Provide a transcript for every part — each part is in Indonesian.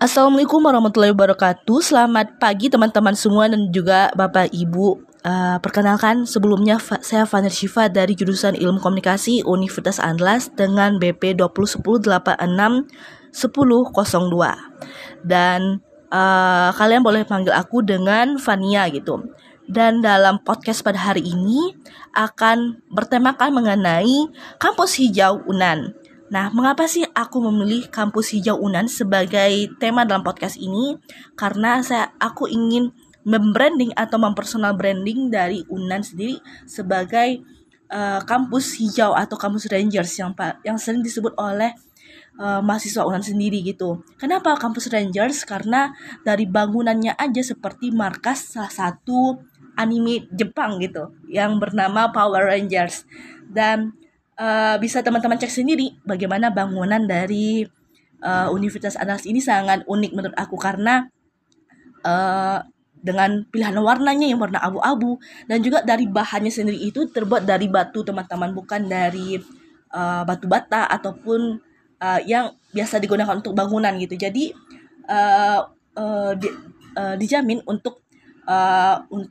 Assalamualaikum warahmatullahi wabarakatuh. Selamat pagi teman-teman semua dan juga Bapak Ibu. Uh, perkenalkan sebelumnya saya Fanir Syifa dari jurusan Ilmu Komunikasi Universitas Andalas dengan BP 201861002. Dan uh, kalian boleh panggil aku dengan Fania gitu. Dan dalam podcast pada hari ini akan bertemakan mengenai kampus hijau Unan. Nah, mengapa sih aku memilih kampus hijau Unan sebagai tema dalam podcast ini? Karena saya aku ingin membranding atau mempersonal branding dari Unan sendiri sebagai uh, kampus hijau atau kampus Rangers yang yang sering disebut oleh uh, mahasiswa Unan sendiri gitu. Kenapa kampus Rangers? Karena dari bangunannya aja seperti markas salah satu anime Jepang gitu yang bernama Power Rangers dan uh, bisa teman-teman cek sendiri bagaimana bangunan dari uh, Universitas Andalas ini sangat unik menurut aku karena uh, dengan pilihan warnanya yang warna abu-abu dan juga dari bahannya sendiri itu terbuat dari batu teman-teman bukan dari uh, batu bata ataupun uh, yang biasa digunakan untuk bangunan gitu. Jadi uh, uh, di, uh, dijamin untuk uh, un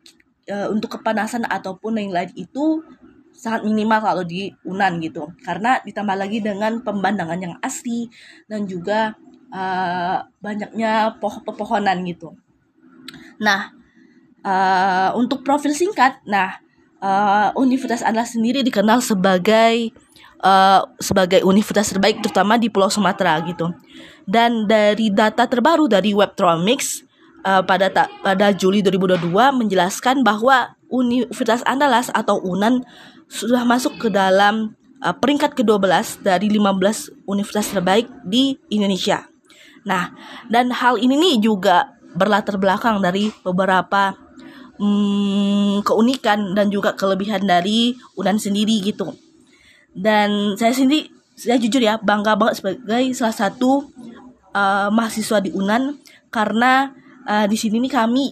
uh, untuk kepanasan ataupun yang lain itu sangat minimal kalau di Unan gitu karena ditambah lagi dengan pemandangan yang asli dan juga uh, banyaknya pohon-pepohonan gitu. Nah, uh, untuk profil singkat, nah uh, Universitas Andalas sendiri dikenal sebagai uh, sebagai universitas terbaik terutama di Pulau Sumatera gitu. Dan dari data terbaru dari Webtronics uh, pada ta pada Juli 2022 menjelaskan bahwa Universitas Andalas atau UNAN sudah masuk ke dalam uh, peringkat ke-12 dari 15 universitas terbaik di Indonesia. Nah, dan hal ini nih juga berlatar belakang dari beberapa hmm, keunikan dan juga kelebihan dari UNAN sendiri gitu. Dan saya sendiri, saya jujur ya bangga banget sebagai salah satu uh, mahasiswa di UNAN karena uh, di sini nih kami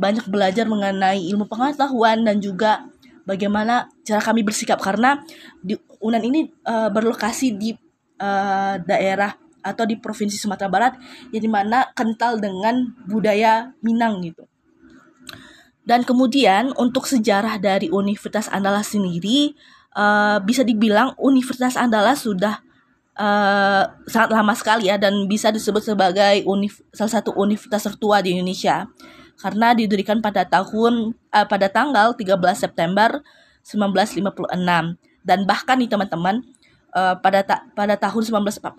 banyak belajar mengenai ilmu pengetahuan dan juga bagaimana cara kami bersikap karena di Unan ini uh, berlokasi di uh, daerah atau di provinsi Sumatera Barat yang di mana kental dengan budaya Minang gitu. Dan kemudian untuk sejarah dari Universitas Andalas sendiri uh, bisa dibilang Universitas Andalas sudah uh, sangat lama sekali ya dan bisa disebut sebagai univ salah satu universitas tertua di Indonesia karena didirikan pada tahun uh, pada tanggal 13 September 1956 dan bahkan nih teman-teman uh, pada ta pada tahun 1948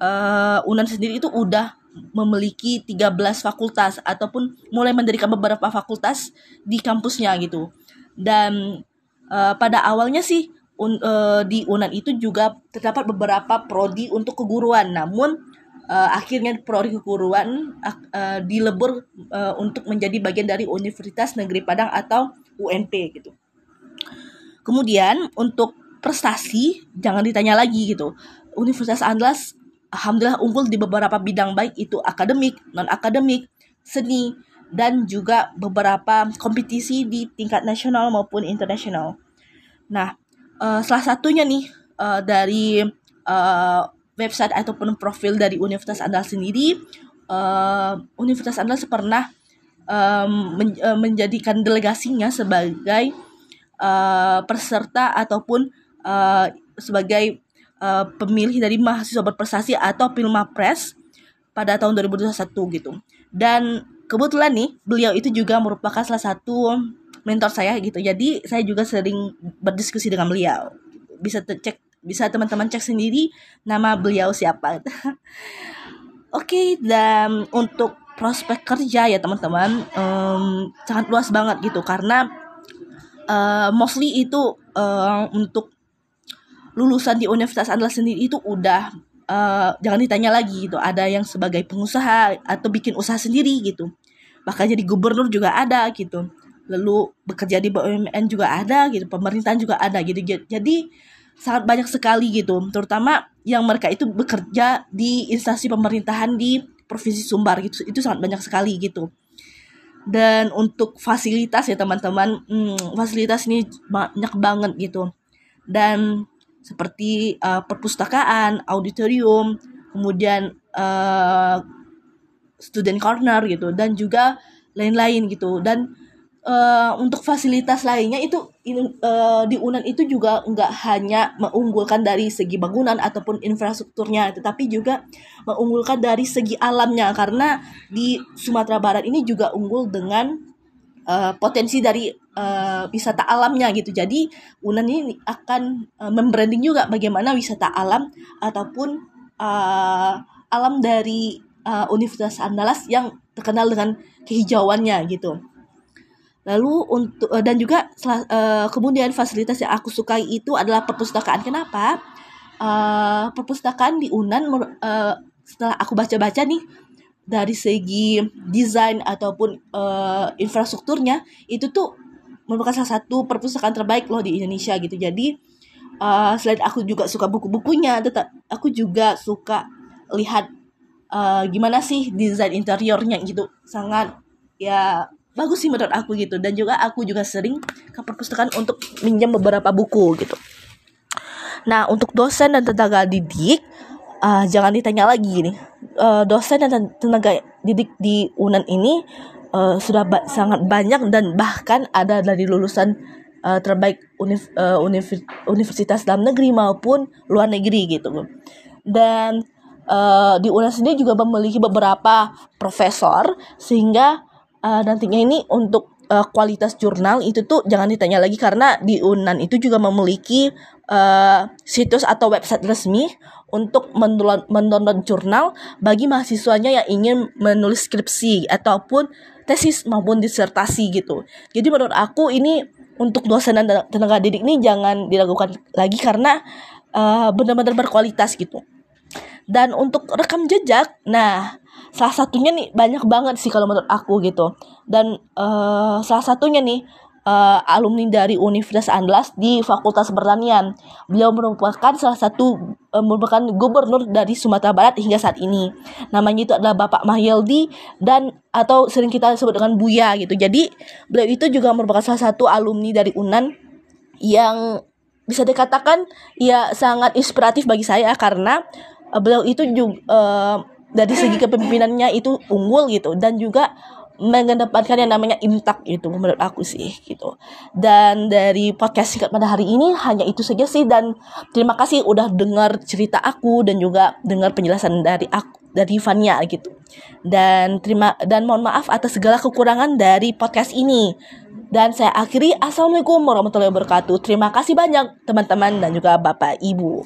uh, Unan sendiri itu udah memiliki 13 fakultas ataupun mulai mendirikan beberapa fakultas di kampusnya gitu. Dan uh, pada awalnya sih un, uh, di Unan itu juga terdapat beberapa prodi untuk keguruan. Namun uh, akhirnya prodi keguruan uh, dilebur uh, untuk menjadi bagian dari Universitas Negeri Padang atau UNP gitu. Kemudian untuk prestasi jangan ditanya lagi gitu. Universitas Andalas alhamdulillah unggul di beberapa bidang baik itu akademik, non akademik, seni dan juga beberapa kompetisi di tingkat nasional maupun internasional. Nah, uh, salah satunya nih uh, dari website ataupun profil dari Universitas Andalas sendiri uh, Universitas Andalas pernah um, men uh, menjadikan delegasinya sebagai uh, peserta ataupun uh, sebagai uh, pemilih dari mahasiswa berprestasi atau Pilmapres pada tahun 2021 gitu. Dan kebetulan nih beliau itu juga merupakan salah satu mentor saya gitu. Jadi saya juga sering berdiskusi dengan beliau. Bisa cek bisa teman-teman cek sendiri nama beliau siapa. Oke, okay, dan untuk prospek kerja ya teman-teman um, sangat luas banget gitu karena uh, mostly itu uh, untuk lulusan di Universitas Andalas sendiri itu udah uh, jangan ditanya lagi gitu ada yang sebagai pengusaha atau bikin usaha sendiri gitu. Bahkan jadi gubernur juga ada gitu. Lalu bekerja di BUMN juga ada gitu pemerintahan juga ada gitu. Jadi sangat banyak sekali gitu. Terutama yang mereka itu bekerja di instansi pemerintahan di provinsi Sumbar gitu. Itu sangat banyak sekali gitu. Dan untuk fasilitas ya teman-teman hmm, fasilitas ini banyak banget gitu. Dan seperti uh, perpustakaan auditorium kemudian uh, student corner gitu dan juga lain-lain gitu. Dan uh, untuk fasilitas lainnya itu uh, di Unan itu juga nggak hanya mengunggulkan dari segi bangunan ataupun infrastrukturnya tetapi juga mengunggulkan dari segi alamnya karena di Sumatera Barat ini juga unggul dengan uh, potensi dari uh, wisata alamnya gitu jadi Unan ini akan uh, membranding juga bagaimana wisata alam ataupun uh, alam dari uh, Universitas Andalas yang terkenal dengan kehijauannya gitu. Lalu untuk uh, dan juga uh, kemudian fasilitas yang aku sukai itu adalah perpustakaan. Kenapa? Uh, perpustakaan di Unan uh, setelah aku baca-baca nih dari segi desain ataupun uh, infrastrukturnya itu tuh merupakan salah satu perpustakaan terbaik loh di Indonesia gitu. Jadi uh, selain aku juga suka buku-bukunya, tetap aku juga suka lihat uh, gimana sih desain interiornya gitu sangat ya bagus sih menurut aku gitu. Dan juga aku juga sering ke perpustakaan untuk minjam beberapa buku gitu. Nah untuk dosen dan tenaga didik uh, jangan ditanya lagi nih uh, dosen dan tenaga didik di Unan ini uh, sudah ba sangat banyak dan bahkan ada dari lulusan uh, terbaik univ uh, universitas dalam negeri maupun luar negeri gitu. Dan uh, di UNAS sendiri juga memiliki beberapa profesor sehingga uh, nantinya ini untuk uh, kualitas jurnal itu tuh jangan ditanya lagi karena di Unan itu juga memiliki uh, situs atau website resmi untuk mendownload jurnal bagi mahasiswanya yang ingin menulis skripsi ataupun tesis maupun disertasi gitu. Jadi menurut aku ini untuk dosen dan tenaga didik ini jangan diragukan lagi karena uh, benar-benar berkualitas gitu. Dan untuk rekam jejak, nah salah satunya nih banyak banget sih kalau menurut aku gitu. Dan uh, salah satunya nih uh, alumni dari Universitas Andalas di Fakultas Pertanian. Beliau merupakan salah satu uh, merupakan gubernur dari Sumatera Barat hingga saat ini. Namanya itu adalah Bapak Mahyeldi dan atau sering kita sebut dengan Buya gitu. Jadi beliau itu juga merupakan salah satu alumni dari Unan yang bisa dikatakan ya sangat inspiratif bagi saya karena uh, beliau itu juga uh, dari segi kepemimpinannya itu unggul gitu dan juga mengedepankan yang namanya imtak itu menurut aku sih gitu. Dan dari podcast singkat pada hari ini hanya itu saja sih dan terima kasih udah dengar cerita aku dan juga dengar penjelasan dari aku dari Fania gitu. Dan terima dan mohon maaf atas segala kekurangan dari podcast ini. Dan saya akhiri assalamualaikum warahmatullahi wabarakatuh. Terima kasih banyak teman-teman dan juga bapak ibu